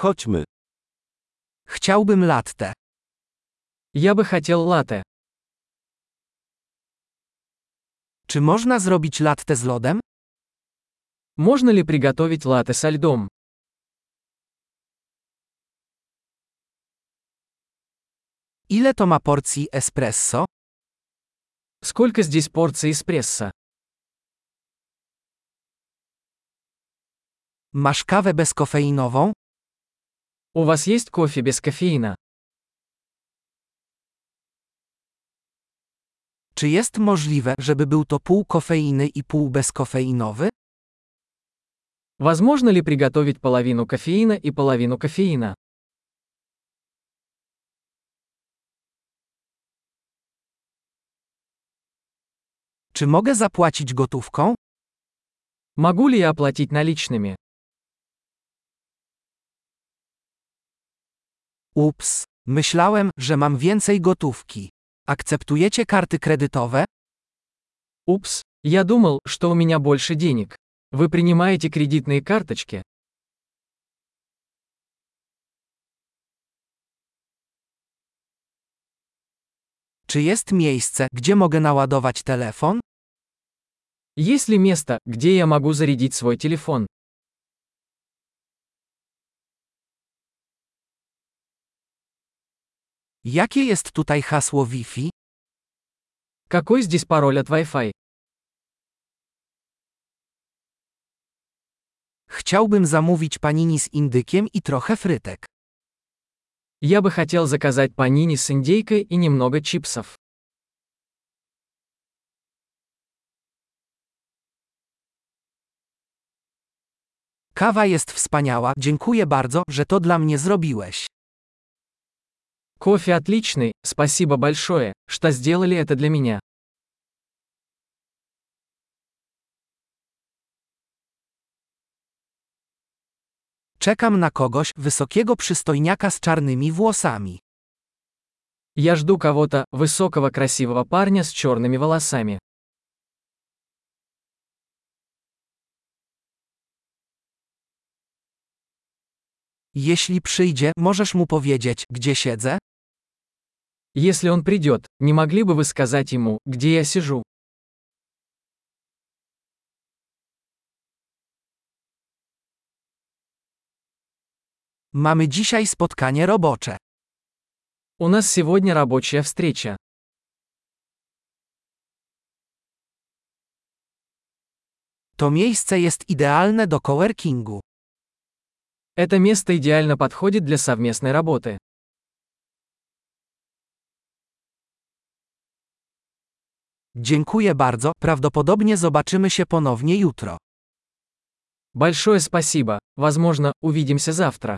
Chodźmy. Chciałbym latte. Я бы хотел латте. Czy można zrobić latte z lodem? Можно ли приготовить латте со льдом? Ile to ma porcji espresso? Сколько здесь порций эспрессо? Masz kawę bezkofeinową? У вас есть кофе без кофеина? Czy jest możliwe, żeby był to pół kofeiny i pół bezkofeinowy? Возможно ли приготовить половину кофеина и половину кофеина? Czy mogę zapłacić gotówką? Могу ли я оплатить наличными? Ups, myślałem, że mam więcej gotówki. Akceptujecie karty kredytowe? Упс, я думал, что у меня больше денег. Вы принимаете кредитные карточки? Czy jest miejsce, gdzie mogę naładować telefon? Есть ли место, где я могу зарядить свой телефон? Jakie jest tutaj hasło Wi-Fi? Какой здесь пароль от Wi-Fi? Chciałbym zamówić panini z indykiem i trochę frytek. Я бы хотел заказать панини с индейкой и немного чипсов. Kawa jest wspaniała, dziękuję bardzo, że to dla mnie zrobiłeś. Кофе отличный, спасибо большое, что сделали это для меня. Czekam na kogoś, wysokiego przystojniaka z czarnymi włosami. Я жду кого-то, высокого красивого парня с черными волосами. Jeśli przyjdzie, możesz mu powiedzieć, gdzie siedzę? Если он придет, не могли бы вы сказать ему, где я сижу? Mamy dzisiaj spotkanie robocze. У нас сегодня рабочая встреча. To miejsce jest idealne do coworkingu. Это место идеально подходит для совместной работы. Dziękuję bardzo, prawdopodobnie zobaczymy się ponownie jutro. Большое спасибо. Возможно, увидимся завтра.